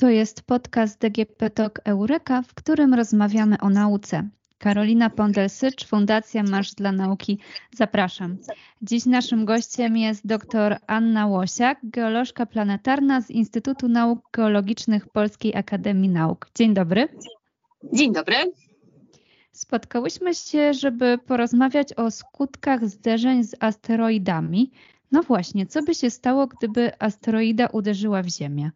To jest podcast DGP Talk Eureka, w którym rozmawiamy o nauce. Karolina Pondelsycz, Fundacja Marsz dla Nauki. Zapraszam. Dziś naszym gościem jest dr Anna Łosiak, geolożka planetarna z Instytutu Nauk Geologicznych Polskiej Akademii Nauk. Dzień dobry. Dzień dobry. Spotkałyśmy się, żeby porozmawiać o skutkach zderzeń z asteroidami. No właśnie, co by się stało, gdyby asteroida uderzyła w Ziemię?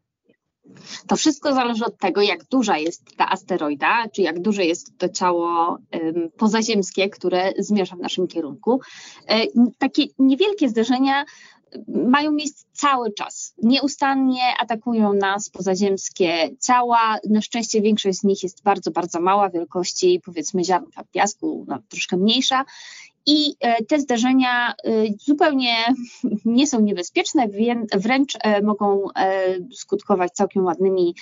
To wszystko zależy od tego, jak duża jest ta asteroida, czy jak duże jest to ciało um, pozaziemskie, które zmierza w naszym kierunku. E, takie niewielkie zderzenia mają miejsce cały czas. Nieustannie atakują nas pozaziemskie ciała. Na szczęście większość z nich jest bardzo, bardzo mała wielkości, powiedzmy ziarnka piasku, no, troszkę mniejsza. I e, te zdarzenia e, zupełnie nie są niebezpieczne, wręcz e, mogą skutkować całkiem ładnymi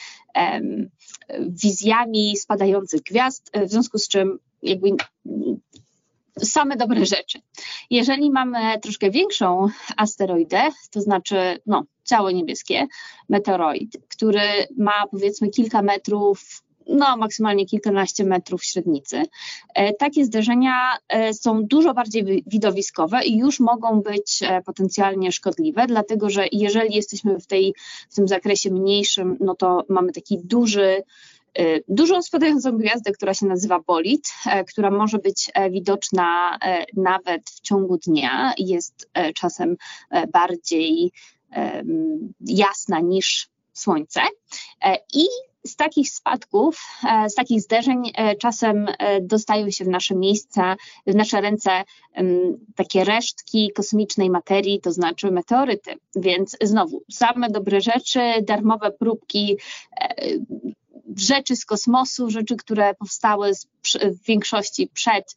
wizjami spadających gwiazd, w związku z czym jakby same dobre rzeczy. Jeżeli mamy troszkę większą asteroidę, to znaczy no, ciało niebieskie, meteoroid, który ma powiedzmy kilka metrów no, maksymalnie kilkanaście metrów średnicy. E, takie zderzenia e, są dużo bardziej widowiskowe i już mogą być e, potencjalnie szkodliwe, dlatego że jeżeli jesteśmy w, tej, w tym zakresie mniejszym, no to mamy taki duży dużą spadającą gwiazdę, która się nazywa bolid, która może być widoczna nawet w ciągu dnia, jest czasem bardziej jasna niż Słońce. I z takich spadków, e, z takich zderzeń e, czasem e, dostają się w nasze miejsca, w nasze ręce takie resztki kosmicznej materii, to znaczy meteoryty. Więc znowu, same dobre rzeczy, darmowe próbki, rzeczy z kosmosu, rzeczy, które powstały w większości przed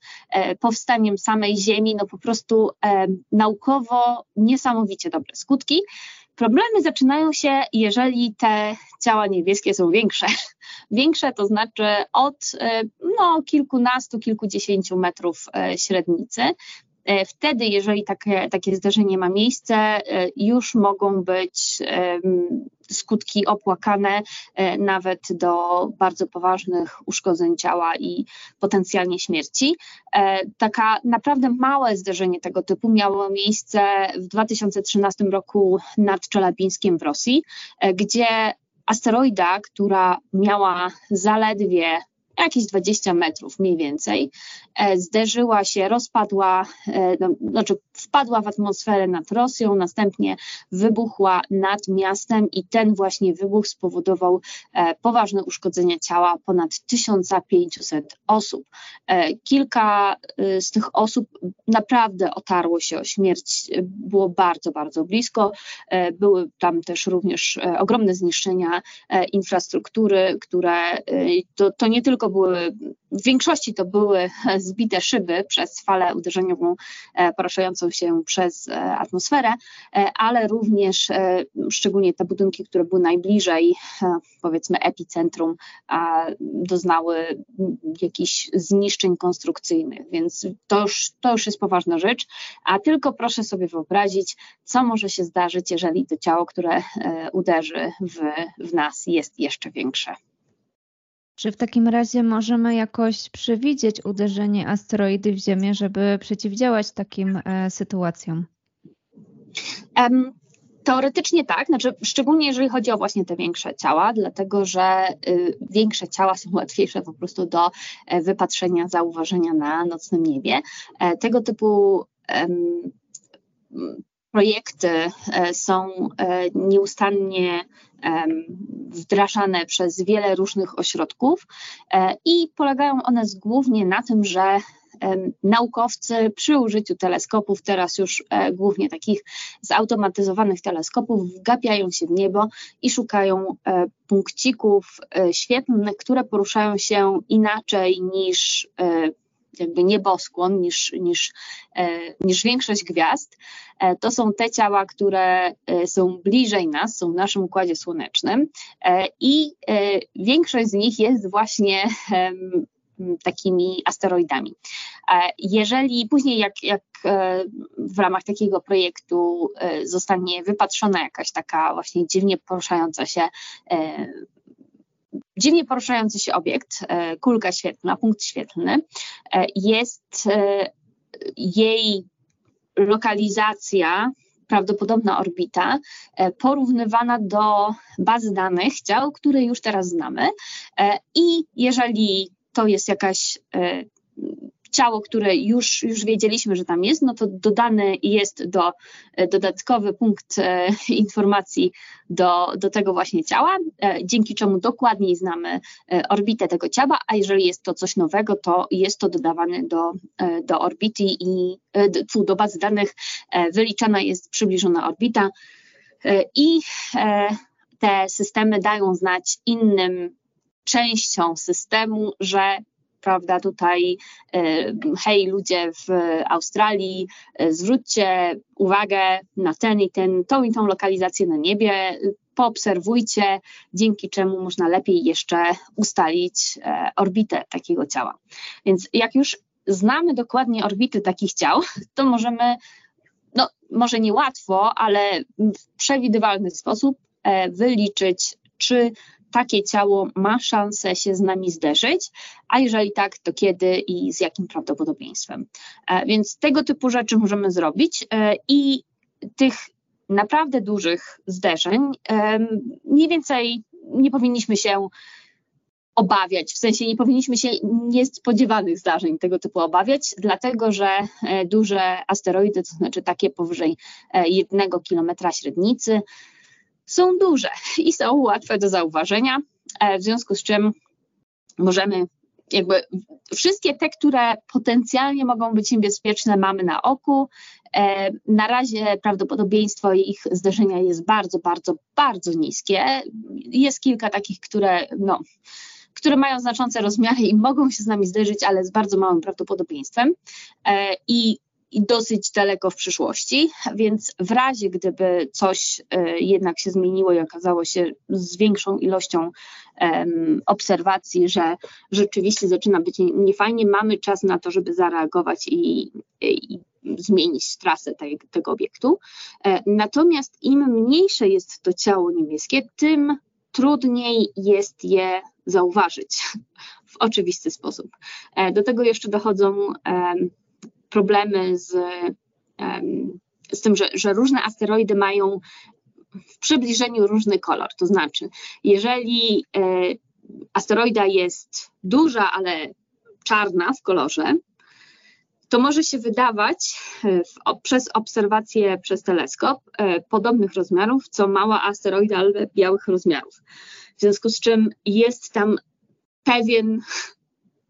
powstaniem samej Ziemi, no po prostu naukowo niesamowicie dobre skutki. Problemy zaczynają się, jeżeli te ciała niebieskie są większe. Większe to znaczy od e, no, kilkunastu, kilkudziesięciu metrów e, średnicy. E, wtedy, jeżeli takie, takie zdarzenie ma miejsce, już mogą być skutki opłakane e, nawet do bardzo poważnych uszkodzeń ciała i potencjalnie śmierci. E, taka naprawdę małe zderzenie tego typu miało miejsce w 2013 roku nad Czelabińskiem w Rosji, e, gdzie asteroida, która miała zaledwie jakieś 20 metrów mniej więcej, e, zderzyła się, rozpadła, e, no, znaczy wpadła w atmosferę nad Rosją, następnie wybuchła nad miastem i ten właśnie wybuch spowodował e, poważne uszkodzenia ciała ponad 1500 osób. Kilka z tych osób naprawdę otarło się o śmierć, było bardzo, bardzo blisko. Były tam też również ogromne zniszczenia infrastruktury, które to, to nie tylko były, w większości to były zbite szyby przez falę uderzeniową e, poruszającą się przez e, atmosferę, e, ale również szczególnie te budynki, które były najbliżej, powiedzmy, epicentrum, doznały jakichś zniszczeń konstrukcyjnych, więc to już, to już jest poważna rzecz, a tylko proszę sobie wyobrazić, co może się zdarzyć, jeżeli to ciało, które uderzy w, w nas jest jeszcze większe. Czy w takim razie możemy jakoś przewidzieć uderzenie asteroidy w Ziemię, żeby przeciwdziałać takim e, sytuacjom? Um, teoretycznie tak, znaczy szczególnie jeżeli chodzi o właśnie te większe ciała, dlatego że y, większe ciała są łatwiejsze po prostu do e, wypatrzenia, zauważenia na nocnym niebie. E, tego typu projekty e, są e, nieustannie wdrażane przez wiele różnych ośrodków e, i polegają one głównie na tym, że naukowcy przy użyciu teleskopów, teraz już głównie takich zautomatyzowanych teleskopów, wgapiają się w niebo i szukają punkcików świetlnych, które poruszają się inaczej niż jakby nieboskłon niż, niż, e, niż większość gwiazd. E, to są te ciała, które e, są bliżej nas, są w naszym układzie słonecznym i większość z nich jest właśnie takimi asteroidami. Jeżeli później, jak, jak w ramach takiego projektu zostanie wypatrzona jakaś taka właśnie dziwnie poruszająca się dziwnie poruszający się obiekt, kulka świetlna, punkt świetlny, jest jej lokalizacja prawdopodobna orbita porównywana do bazy danych ciał, które już teraz znamy. I jeżeli to jest jakaś ciało, które już, już wiedzieliśmy, że tam jest, no to dodany jest do, e, dodatkowy punkt e, informacji do, do tego właśnie ciała, e, dzięki czemu dokładniej znamy orbitę tego ciała, a jeżeli jest to coś nowego, to jest to dodawane do, do orbity i do, do bazy danych wyliczana jest przybliżona orbita i te systemy dają znać innym częściom systemu, że prawda, tutaj e, hej ludzie w Australii, e, zwróćcie uwagę na ten i ten, tą i tą lokalizację na niebie, poobserwujcie, dzięki czemu można lepiej jeszcze ustalić e, orbitę takiego ciała. Więc jak już znamy dokładnie orbity takich ciał, to możemy, no może nie łatwo, ale w przewidywalny sposób wyliczyć, czy takie ciało ma szansę się z nami zderzyć, a jeżeli tak, to kiedy i z jakim prawdopodobieństwem. E, więc tego typu rzeczy możemy zrobić e, i tych naprawdę dużych zderzeń mniej więcej nie powinniśmy się obawiać, w sensie nie powinniśmy się niespodziewanych zdarzeń tego typu obawiać, dlatego że e, duże asteroidy, to znaczy takie powyżej jednego kilometra średnicy, są duże i są łatwe do zauważenia, e, w związku z czym możemy jakby wszystkie te, które potencjalnie mogą być niebezpieczne, mamy na oku. E, na razie prawdopodobieństwo ich zderzenia jest bardzo, bardzo, bardzo niskie. Jest kilka takich, które, no, które mają znaczące rozmiary i mogą się z nami zderzyć, ale z bardzo małym prawdopodobieństwem. E, I i dosyć daleko w przyszłości, więc w razie gdyby coś e, jednak się zmieniło i okazało się z większą ilością obserwacji, że rzeczywiście zaczyna być niefajnie, mamy czas na to, żeby zareagować i, i zmienić trasę tego obiektu. E, natomiast im mniejsze jest to ciało niebieskie, tym trudniej jest je zauważyć w oczywisty sposób. E, do tego jeszcze dochodzą problemy z, z tym, że, że różne asteroidy mają w przybliżeniu różny kolor. To znaczy, jeżeli e, asteroida jest duża, ale czarna w kolorze, to może się wydawać e, w, przez obserwację przez teleskop e, podobnych rozmiarów, co mała asteroida, ale białych rozmiarów. W związku z czym jest tam pewien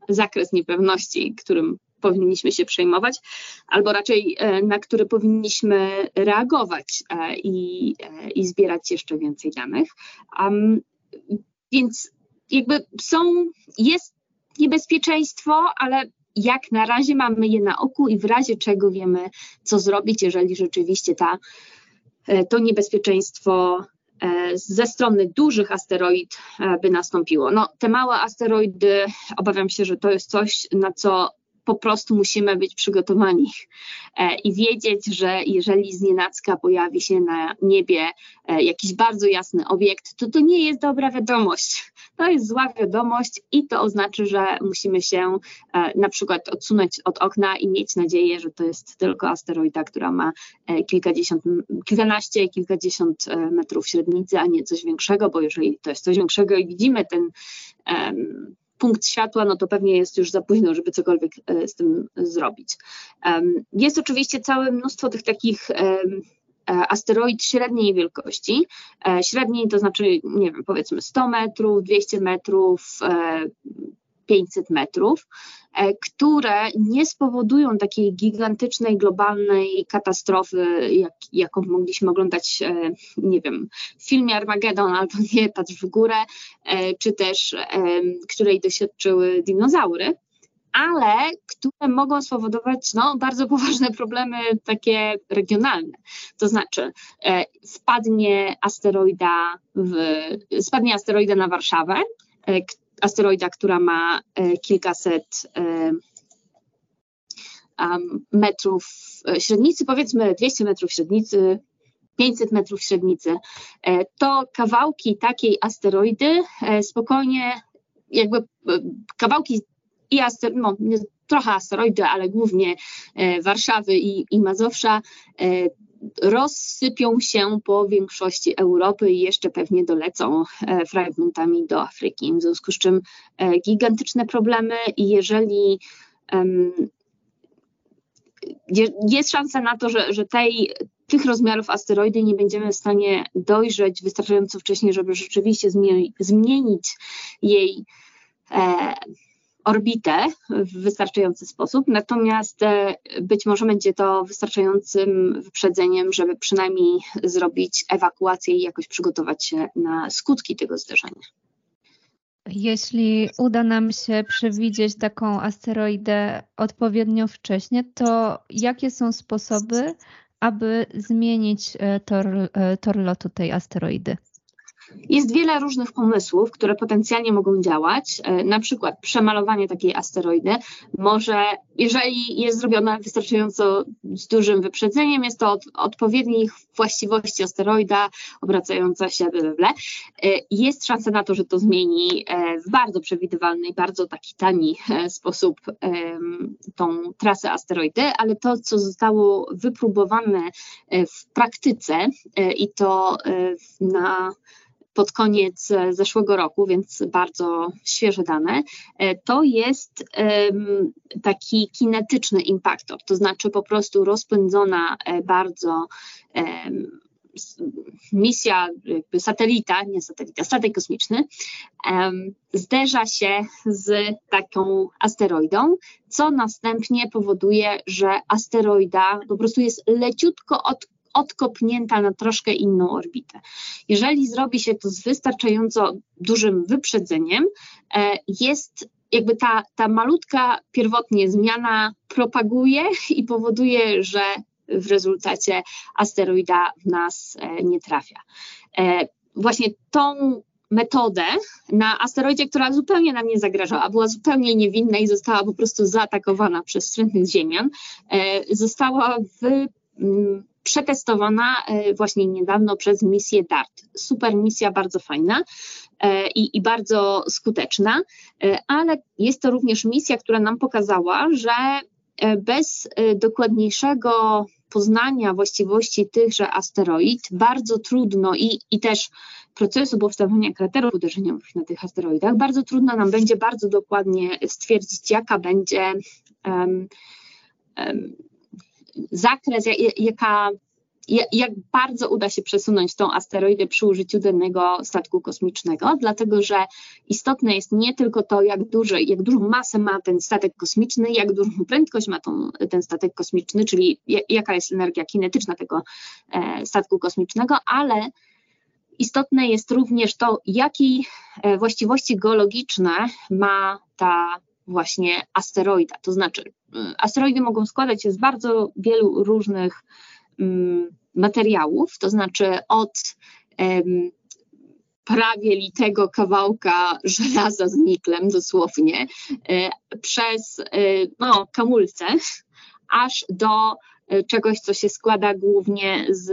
zakres niepewności, którym powinniśmy się przejmować, albo raczej e, na które powinniśmy reagować e, i, e, i zbierać jeszcze więcej danych. Um, więc jakby są, jest niebezpieczeństwo, ale jak na razie mamy je na oku i w razie czego wiemy, co zrobić, jeżeli rzeczywiście ta, to niebezpieczeństwo ze strony dużych asteroid by nastąpiło. No, te małe asteroidy, obawiam się, że to jest coś, na co po prostu musimy być przygotowani e, i wiedzieć, że jeżeli znienacka pojawi się na niebie e, jakiś bardzo jasny obiekt, to to nie jest dobra wiadomość. To jest zła wiadomość i to oznacza, że musimy się e, na przykład odsunąć od okna i mieć nadzieję, że to jest tylko asteroida, która ma kilkadziesiąt, kilkanaście, kilkadziesiąt metrów średnicy, a nie coś większego, bo jeżeli to jest coś większego i widzimy ten um, punkt światła, no to pewnie jest już za późno, żeby cokolwiek e, z tym zrobić. Jest oczywiście całe mnóstwo tych takich e, asteroid średniej wielkości. E, średniej to znaczy, nie wiem, powiedzmy 100 metrów, 200 metrów, 500 metrów, e, które nie spowodują takiej gigantycznej, globalnej katastrofy, jak, jaką mogliśmy oglądać, e, nie wiem, w filmie Armageddon albo nie, Patrz w górę, e, czy też której doświadczyły dinozaury ale które mogą spowodować no, bardzo poważne problemy takie regionalne. To znaczy, e, asteroida w, spadnie asteroida na Warszawę, e, asteroida, która ma e, kilkaset e, metrów e, średnicy, powiedzmy 200 metrów średnicy, 500 metrów średnicy, to kawałki takiej asteroidy spokojnie, jakby kawałki i asteroidy, no, trochę asteroidy, ale głównie Warszawy i, i Mazowsza rozsypią się po większości Europy i jeszcze pewnie dolecą e, fragmentami do Afryki. W związku z czym e, gigantyczne problemy i jeżeli jest szansa na to, że, że tej, tych rozmiarów asteroidy nie będziemy w stanie dojrzeć wystarczająco wcześnie, żeby rzeczywiście zmienić jej e, orbitę w wystarczający sposób, natomiast e, być może będzie to wystarczającym wyprzedzeniem, żeby przynajmniej zrobić ewakuację i jakoś przygotować się na skutki tego zderzenia. Jeśli uda nam się przewidzieć taką asteroidę odpowiednio wcześnie, to jakie są sposoby, aby zmienić e, tor, e, tor lotu tej asteroidy? Jest wiele różnych pomysłów, które potencjalnie mogą działać. E, na przykład przemalowanie takiej asteroidy. Może, jeżeli jest zrobione wystarczająco z dużym wyprzedzeniem, jest to od odpowiednich właściwości asteroida obracająca się, bla, jest szansa na to, że to zmieni e, w bardzo przewidywalny i bardzo taki tani e, sposób tą trasę asteroidy, ale to, co zostało wypróbowane w praktyce i to na pod koniec e, zeszłego roku, więc bardzo świeże dane, e, to jest taki kinetyczny impaktor, to znaczy po prostu rozpędzona e, bardzo misja, jakby satelita, nie satelita, statek kosmiczny, zderza się z taką asteroidą, co następnie powoduje, że asteroida po prostu jest leciutko od odkopnięta na troszkę inną orbitę. Jeżeli zrobi się to z wystarczająco dużym wyprzedzeniem, e, jest jakby ta, ta malutka pierwotnie zmiana propaguje i powoduje, że w rezultacie asteroida w nas e, nie trafia. E, właśnie tą metodę na asteroidzie, która zupełnie nam nie zagrażała, była zupełnie niewinna i została po prostu zaatakowana przez wstrętnych ziemian, została w przetestowana e, właśnie niedawno przez misję DART. Super misja, bardzo fajna e, i, i bardzo skuteczna, e, ale jest to również misja, która nam pokazała, że bez dokładniejszego poznania właściwości tychże asteroid bardzo trudno i, i też procesu powstawania kraterów uderzeniowych na tych asteroidach, bardzo trudno nam będzie bardzo dokładnie stwierdzić, jaka będzie um, um, zakres, jaka, jak bardzo uda się przesunąć tą asteroidę przy użyciu danego statku kosmicznego, dlatego że istotne jest nie tylko to, jak, duży, jak dużą masę ma ten statek kosmiczny, jak dużą prędkość ma tą, ten statek kosmiczny, czyli jaka jest energia kinetyczna tego e, statku kosmicznego, ale istotne jest również to, jakie właściwości geologiczne ma ta właśnie asteroida. To znaczy, y, asteroidy mogą składać się z bardzo wielu różnych um, materiałów, to znaczy od prawie litego kawałka żelaza z niklem dosłownie, y, przez y, no, kamulce, aż do E, czegoś, co się składa głównie z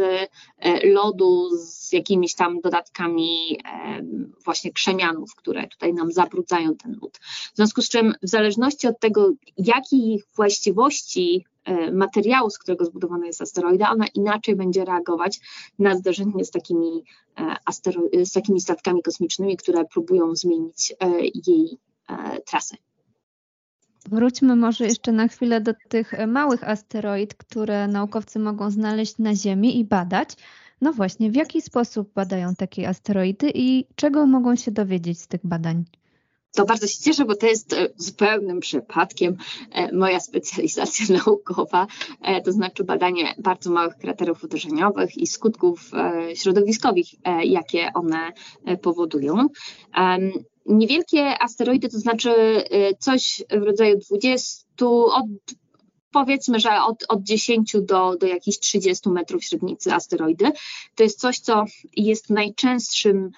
e, lodu, z jakimiś tam dodatkami e, właśnie krzemianów, które tutaj nam zabrudzają ten lód. W związku z czym, w zależności od tego, jakich właściwości materiału, z którego zbudowana jest asteroida, ona inaczej będzie reagować na zderzenie z takimi, z takimi statkami kosmicznymi, które próbują zmienić jej trasę. Wróćmy może jeszcze na chwilę do tych małych asteroid, które naukowcy mogą znaleźć na Ziemi i badać. No właśnie, w jaki sposób badają takie asteroidy i czego mogą się dowiedzieć z tych badań? To bardzo się cieszę, bo to jest e, zupełnym przypadkiem e, moja specjalizacja naukowa, e, to znaczy badanie bardzo małych kraterów uderzeniowych i skutków środowiskowych, jakie one powodują. Niewielkie asteroidy to znaczy coś w rodzaju 20, od, powiedzmy, że od, od 10 do, do jakichś 30 metrów średnicy asteroidy. To jest coś, co jest najczęstszym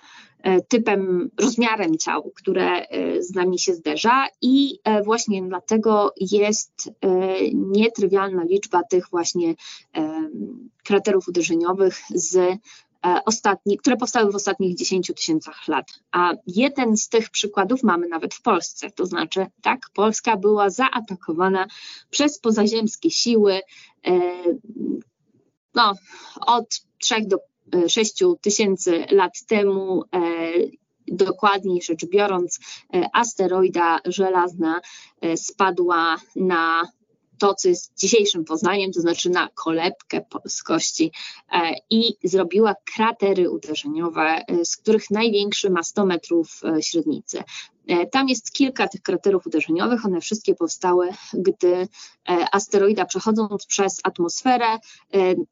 typem, rozmiarem ciał, które z nami się zderza i właśnie dlatego jest nietrywialna liczba tych właśnie kraterów uderzeniowych z E, ostatni, które powstały w ostatnich 10 tysiącach lat. A jeden z tych przykładów mamy nawet w Polsce. To znaczy, tak, Polska była zaatakowana przez pozaziemskie siły e, no, od 3 do 6 e, tysięcy lat temu dokładniej rzecz biorąc, asteroida żelazna spadła na to, co jest dzisiejszym Poznaniem, to znaczy na kolebkę polskości e, i zrobiła kratery uderzeniowe, e, z których największy ma 100 metrów e, średnicy. E, tam jest kilka tych kraterów uderzeniowych, one wszystkie powstały, gdy e, asteroida przechodząc przez atmosferę, e,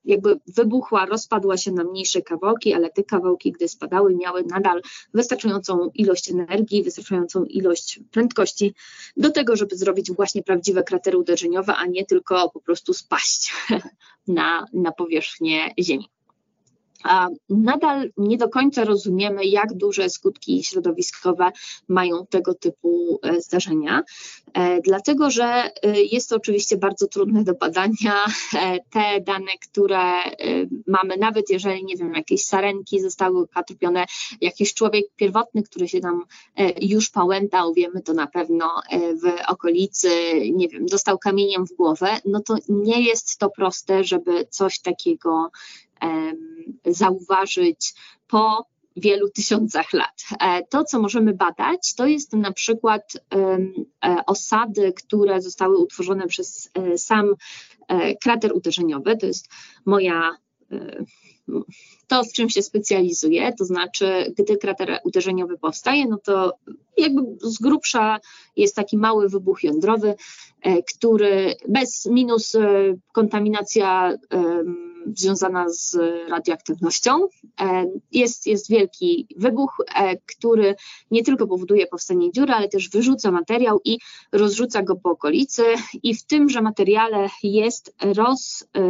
jakby wybuchła, rozpadła się na mniejsze kawałki, ale te kawałki, gdy spadały, miały nadal wystarczającą ilość energii, wystarczającą ilość prędkości do tego, żeby zrobić właśnie prawdziwe kratery uderzeniowe, a nie tylko po prostu spaść na, na powierzchnię Ziemi nadal nie do końca rozumiemy, jak duże skutki środowiskowe mają tego typu e, zdarzenia, e, dlatego że e, jest to oczywiście bardzo trudne do badania. Te dane, które mamy, nawet jeżeli, nie wiem, jakieś sarenki zostały ukatrupione, jakiś człowiek pierwotny, który się tam już pałętał, wiemy to na pewno w okolicy, nie wiem, dostał kamieniem w głowę, no to nie jest to proste, żeby coś takiego zauważyć po wielu tysiącach lat. E, to, co możemy badać, to jest na przykład e, osady, które zostały utworzone przez e, sam krater uderzeniowy. To jest moja to, w czym się specjalizuję, to znaczy, gdy krater uderzeniowy powstaje, no to jakby z grubsza jest taki mały wybuch jądrowy, który bez minus kontaminacja związana z radioaktywnością. E, jest, jest wielki wybuch, e, który nie tylko powoduje powstanie dziury, ale też wyrzuca materiał i rozrzuca go po okolicy i w tymże materiale jest roz e,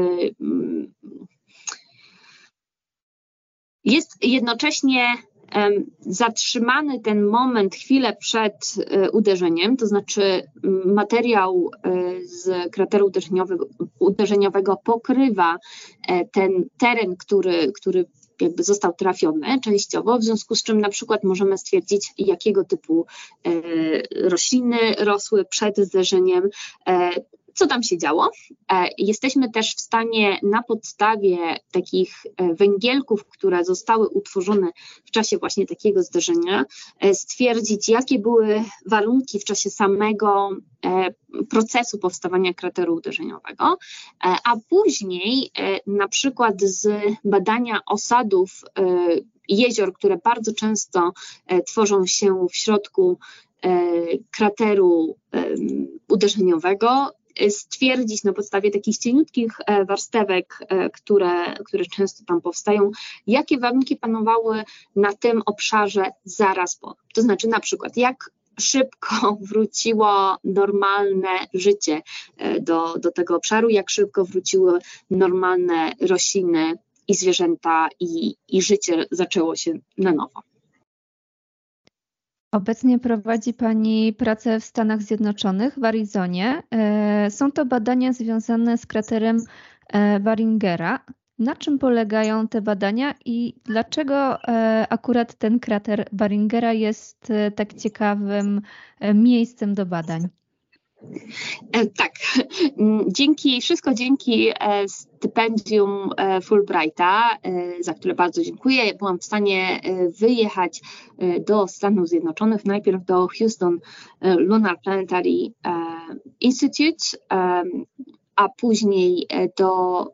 jest jednocześnie zatrzymany ten moment chwilę przed e, uderzeniem, to znaczy materiał e, z krateru uderzeniowego, pokrywa e, ten teren, który, który jakby został trafiony częściowo, w związku z czym na przykład możemy stwierdzić, jakiego typu rośliny rosły przed zderzeniem, co tam się działo. E, jesteśmy też w stanie na podstawie takich e, węgielków, które zostały utworzone w czasie właśnie takiego zdarzenia, e, stwierdzić, jakie były warunki w czasie samego procesu powstawania krateru uderzeniowego, a później na przykład z badania osadów jezior, które bardzo często tworzą się w środku krateru uderzeniowego, stwierdzić na podstawie takich cieniutkich e, warstewek, e, które, które często tam powstają, jakie warunki panowały na tym obszarze zaraz po. To znaczy na przykład jak szybko wróciło normalne życie e, do, do tego obszaru, jak szybko wróciły normalne rośliny i zwierzęta i, i życie zaczęło się na nowo. Obecnie prowadzi Pani pracę w Stanach Zjednoczonych, w Arizonie. E, są to badania związane z kraterem e, Baringera. Na czym polegają te badania i dlaczego e, akurat ten krater Baringera jest tak ciekawym miejscem do badań? E, tak, mm, dzięki, wszystko dzięki e, stypendium e, Fulbrighta, za które bardzo dziękuję. Byłam w stanie wyjechać do Stanów Zjednoczonych, najpierw do Houston Lunar Planetary Institute, a później do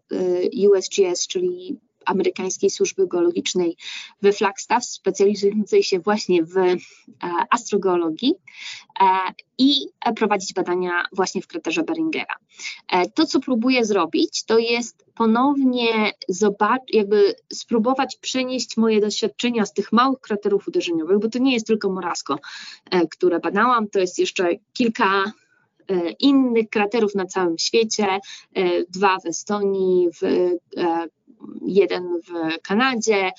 USGS, czyli amerykańskiej służby geologicznej we Flagstaff, specjalizującej się właśnie w e, astrogeologii e, i prowadzić badania właśnie w kraterze Beringera. E, to, co próbuję zrobić, to jest ponownie zobaczyć, jakby spróbować przenieść moje doświadczenia z tych małych kraterów uderzeniowych, bo to nie jest tylko Morasko, które badałam, to jest jeszcze kilka innych kraterów na całym świecie, dwa w Estonii, w jeden w Kanadzie.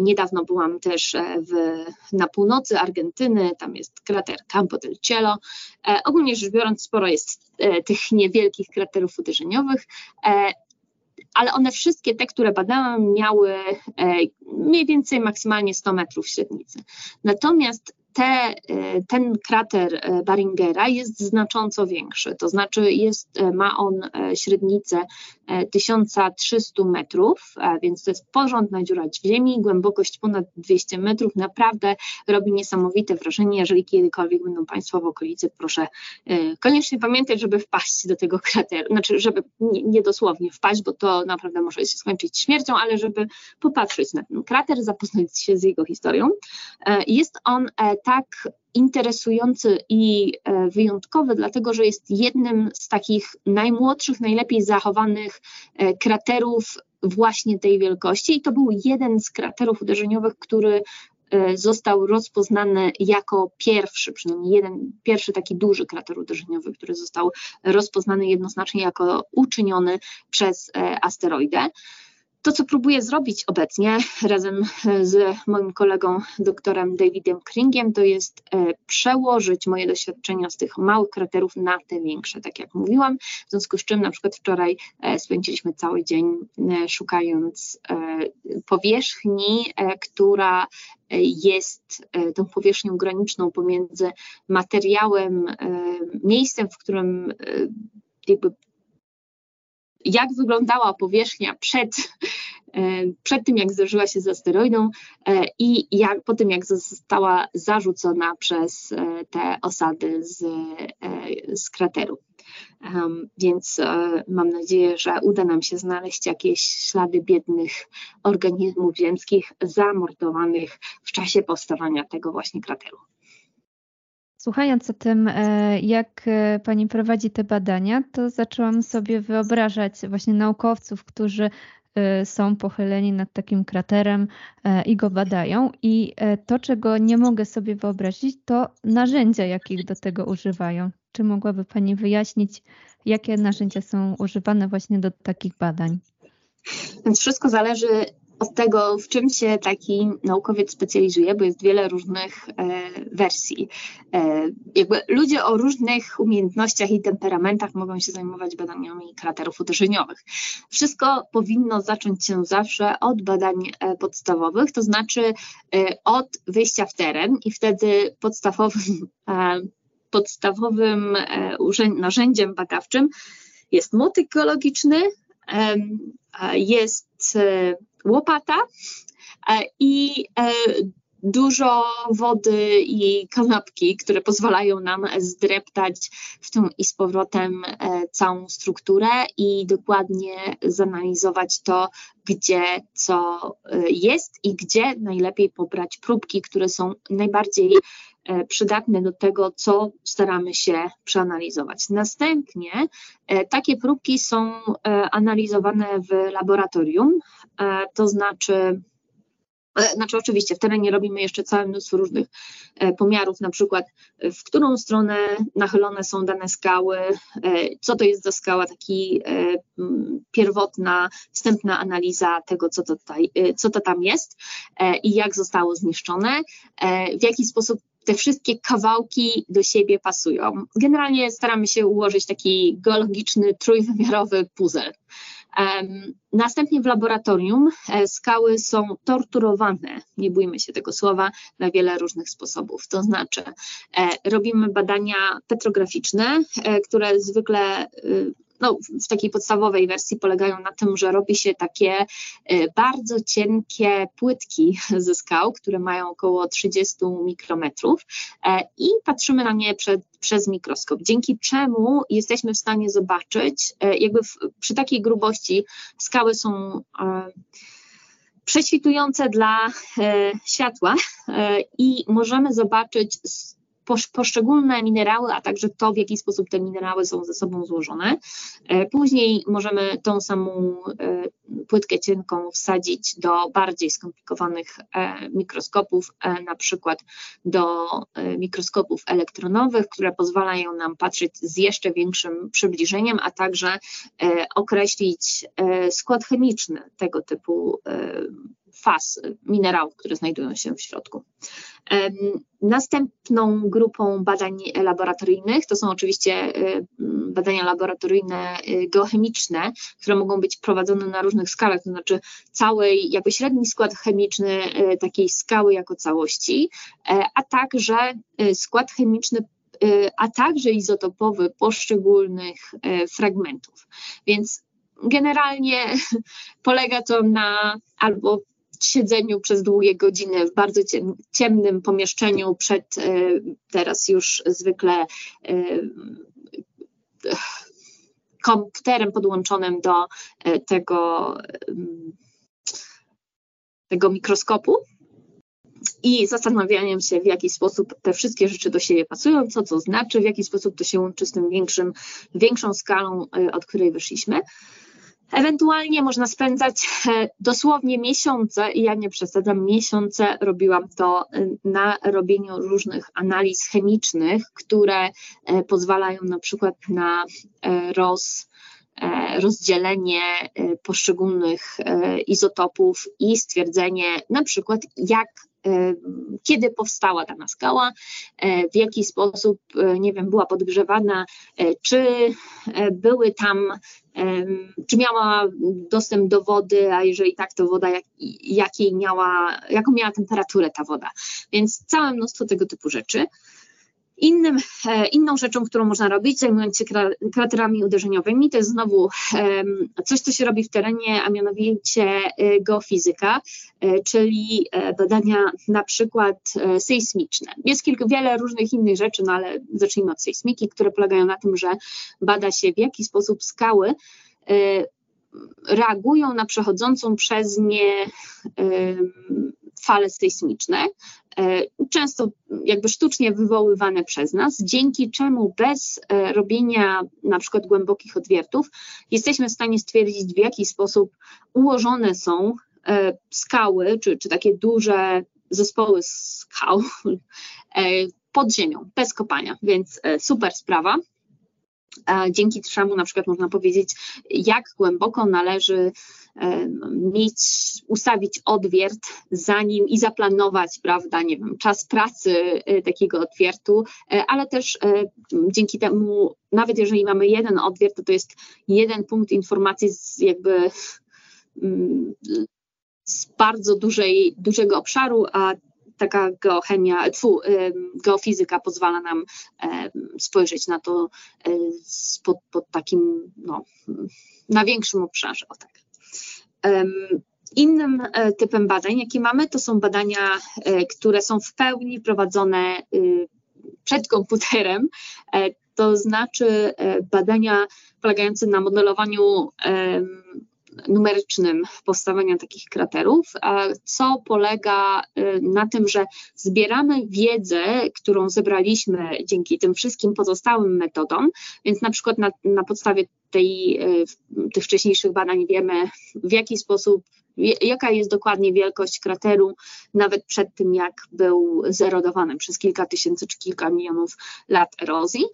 Niedawno byłam też w, na północy Argentyny, tam jest krater Campo del Cielo. Ogólnie rzecz biorąc, sporo jest tych niewielkich kraterów uderzeniowych ale one wszystkie te, które badałam, miały mniej więcej maksymalnie 100 metrów średnicy. Natomiast te, ten krater Baringera jest znacząco większy, to znaczy jest, ma on średnicę 1300 metrów, więc to jest porządna dziura w ziemi, głębokość ponad 200 metrów, naprawdę robi niesamowite wrażenie, jeżeli kiedykolwiek będą Państwo w okolicy, proszę koniecznie pamiętać, żeby wpaść do tego krateru, znaczy żeby nie dosłownie wpaść, bo to naprawdę może się skończyć śmiercią, ale żeby popatrzeć na ten krater, zapoznać się z jego historią. Jest on tak interesujący i e, wyjątkowy, dlatego że jest jednym z takich najmłodszych, najlepiej zachowanych e, kraterów właśnie tej wielkości. I to był jeden z kraterów uderzeniowych, który e, został rozpoznany jako pierwszy, przynajmniej jeden, pierwszy taki duży krater uderzeniowy, który został rozpoznany jednoznacznie jako uczyniony przez asteroidę. To, co próbuję zrobić obecnie razem z moim kolegą doktorem Davidem Kringiem, to jest e, przełożyć moje doświadczenia z tych małych kraterów na te większe, tak jak mówiłam. W związku z czym na przykład wczoraj e, spędziliśmy cały dzień e, szukając powierzchni, która jest tą powierzchnią graniczną pomiędzy materiałem, miejscem, w którym jakby jak wyglądała powierzchnia przed, e, przed tym, jak zderzyła się z asteroidą e, i jak, po tym, jak została zarzucona przez e, te osady z, z krateru. Więc mam nadzieję, że uda nam się znaleźć jakieś ślady biednych organizmów ziemskich zamordowanych w czasie powstawania tego właśnie krateru. Słuchając o tym, e, jak e, Pani prowadzi te badania, to zaczęłam sobie wyobrażać właśnie naukowców, którzy e, są pochyleni nad takim kraterem i go badają. I to, czego nie mogę sobie wyobrazić, to narzędzia, jakich do tego używają. Czy mogłaby Pani wyjaśnić, jakie narzędzia są używane właśnie do takich badań? Więc wszystko zależy od tego, w czym się taki naukowiec specjalizuje, bo jest wiele różnych e, wersji. E, jakby ludzie o różnych umiejętnościach i temperamentach mogą się zajmować badaniami kraterów uderzeniowych. Wszystko powinno zacząć się zawsze od badań e, podstawowych, to znaczy e, od wyjścia w teren i wtedy podstawowym, e, podstawowym e, narzędziem badawczym jest motyk geologiczny, jest łopata e, i e, dużo wody i kanapki, które pozwalają nam zdreptać w tym i z powrotem e, całą strukturę i dokładnie zanalizować to, gdzie co jest i gdzie najlepiej pobrać próbki, które są najbardziej przydatne do tego, co staramy się przeanalizować. Następnie takie próbki są analizowane w laboratorium, E, to znaczy e, znaczy, oczywiście, w terenie robimy jeszcze całe mnóstwo różnych e, pomiarów, na przykład w którą stronę nachylone są dane skały, co to jest za skała, taki pierwotna, wstępna analiza tego, co to, tutaj, co to tam jest i jak zostało zniszczone, w jaki sposób te wszystkie kawałki do siebie pasują. Generalnie staramy się ułożyć taki geologiczny, trójwymiarowy puzzle. Następnie w laboratorium e, skały są torturowane, nie bójmy się tego słowa, na wiele różnych sposobów. To znaczy, e, robimy badania petrograficzne, e, które zwykle no, w takiej podstawowej wersji polegają na tym, że robi się takie bardzo cienkie płytki ze skał, które mają około 30 mikrometrów i patrzymy na nie przed, przez mikroskop, dzięki czemu jesteśmy w stanie zobaczyć, e, jakby w, przy takiej grubości skały są e, prześwitujące dla e, światła i możemy zobaczyć poszczególne minerały, a także to, w jaki sposób te minerały są ze sobą złożone. Później możemy tą samą płytkę cienką wsadzić do bardziej skomplikowanych mikroskopów, na przykład do mikroskopów elektronowych, które pozwalają nam patrzeć z jeszcze większym przybliżeniem, a także określić skład chemiczny tego typu faz minerałów, które znajdują się w środku. Następną grupą badań laboratoryjnych to są oczywiście badania laboratoryjne y, geochemiczne, które mogą być prowadzone na różnych skalach, to znaczy cały jakby średni skład chemiczny y, takiej skały jako całości, e, a także y, skład chemiczny a także izotopowy poszczególnych fragmentów. Więc generalnie polega to na albo siedzeniu przez długie godziny w bardzo ciemnym pomieszczeniu przed e, teraz już zwykle e, komputerem podłączonym do e, tego, tego mikroskopu i zastanawianiem się, w jaki sposób te wszystkie rzeczy do siebie pasują, co to znaczy, w jaki sposób to się łączy z tym większym, większą skalą, od której wyszliśmy. Ewentualnie można spędzać e, dosłownie miesiące, i ja nie przesadzam, miesiące robiłam to e, na robieniu różnych analiz chemicznych, które e, pozwalają na przykład na roz, rozdzielenie poszczególnych izotopów i stwierdzenie na przykład jak kiedy powstała dana skała, w jaki sposób, nie wiem, była podgrzewana, czy były tam, czy miała dostęp do wody, a jeżeli tak, to woda jak, jakiej miała, jaką miała temperaturę ta woda. Więc całe mnóstwo tego typu rzeczy. Innym, e, inną rzeczą, którą można robić, zajmując się kraterami uderzeniowymi, to jest znowu coś, co się robi w terenie, a mianowicie e, geofizyka, e, czyli badania na przykład sejsmiczne. Jest kilka, wiele różnych innych rzeczy, no ale zacznijmy od sejsmiki, które polegają na tym, że bada się w jaki sposób skały reagują na przechodzącą przez nie fale sejsmiczne, często jakby sztucznie wywoływane przez nas, dzięki czemu bez e, robienia na przykład głębokich odwiertów jesteśmy w stanie stwierdzić, w jaki sposób ułożone są e, skały, czy, czy takie duże zespoły skał pod ziemią, bez kopania, więc super sprawa dzięki czemu na przykład można powiedzieć, jak głęboko należy mieć, ustawić odwiert, zanim i zaplanować, prawda, nie wiem, czas pracy e, takiego odwiertu, e, ale też e, dzięki temu, nawet jeżeli mamy jeden odwiert, to to jest jeden punkt informacji z jakby mm, z bardzo dużej, dużego obszaru, a taka geochemia, tfu, geofizyka pozwala nam spojrzeć na to pod, pod takim, no, na większym obszarze, o tak. Innym e, typem badań, jakie mamy, to są badania, e, które są w pełni prowadzone y, przed komputerem, e, to znaczy badania polegające na modelowaniu numerycznym powstawania takich kraterów, co polega y, na tym, że zbieramy wiedzę, którą zebraliśmy dzięki tym wszystkim pozostałym metodom, więc na przykład na, na podstawie tej, y, tych wcześniejszych badań wiemy, w jaki sposób jaka jest dokładnie wielkość krateru, nawet przed tym, jak był zerodowany przez kilka tysięcy czy kilka milionów lat erozji.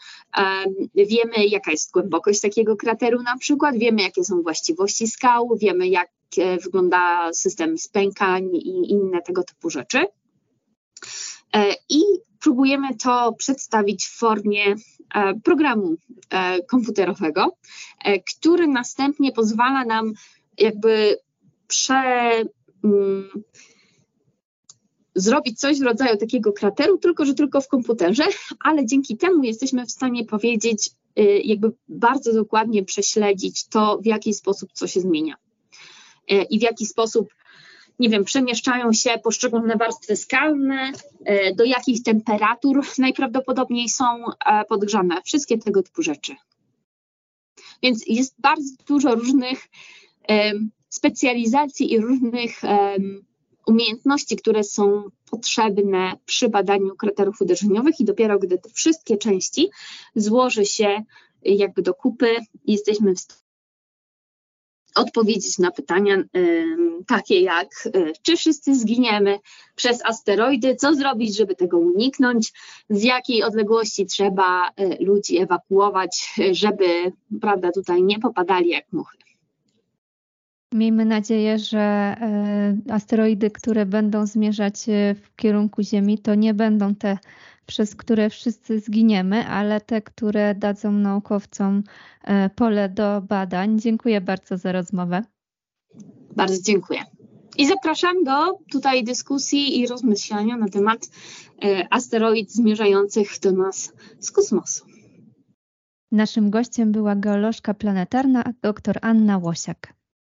Wiemy, jaka jest głębokość takiego krateru na przykład, wiemy, jakie są właściwości skał, wiemy, jak e, wygląda system spękań i inne tego typu rzeczy. E, I próbujemy to przedstawić w formie e, programu komputerowego, który następnie pozwala nam jakby prze, mm, zrobić coś w rodzaju takiego krateru, tylko że tylko w komputerze, ale dzięki temu jesteśmy w stanie powiedzieć, y, jakby bardzo dokładnie prześledzić to, w jaki sposób co się zmienia y, i w jaki sposób, nie wiem, przemieszczają się poszczególne warstwy skalne, y, do jakich temperatur najprawdopodobniej są podgrzane, wszystkie tego typu rzeczy. Więc jest bardzo dużo różnych specjalizacji i różnych um, umiejętności, które są potrzebne przy badaniu kraterów uderzeniowych i dopiero gdy te wszystkie części złoży się jakby do kupy, jesteśmy w stanie odpowiedzieć na pytania takie jak y, czy wszyscy zginiemy przez asteroidy, co zrobić, żeby tego uniknąć, z jakiej odległości trzeba y, ludzi ewakuować, żeby prawda, tutaj nie popadali jak muchy. Miejmy nadzieję, że e, asteroidy, które będą zmierzać e, w kierunku Ziemi, to nie będą te, przez które wszyscy zginiemy, ale te, które dadzą naukowcom e, pole do badań. Dziękuję bardzo za rozmowę. Bardzo dziękuję. I zapraszam do tutaj dyskusji i rozmyślania na temat asteroid zmierzających do nas z kosmosu. Naszym gościem była geolożka planetarna dr Anna Łosiak.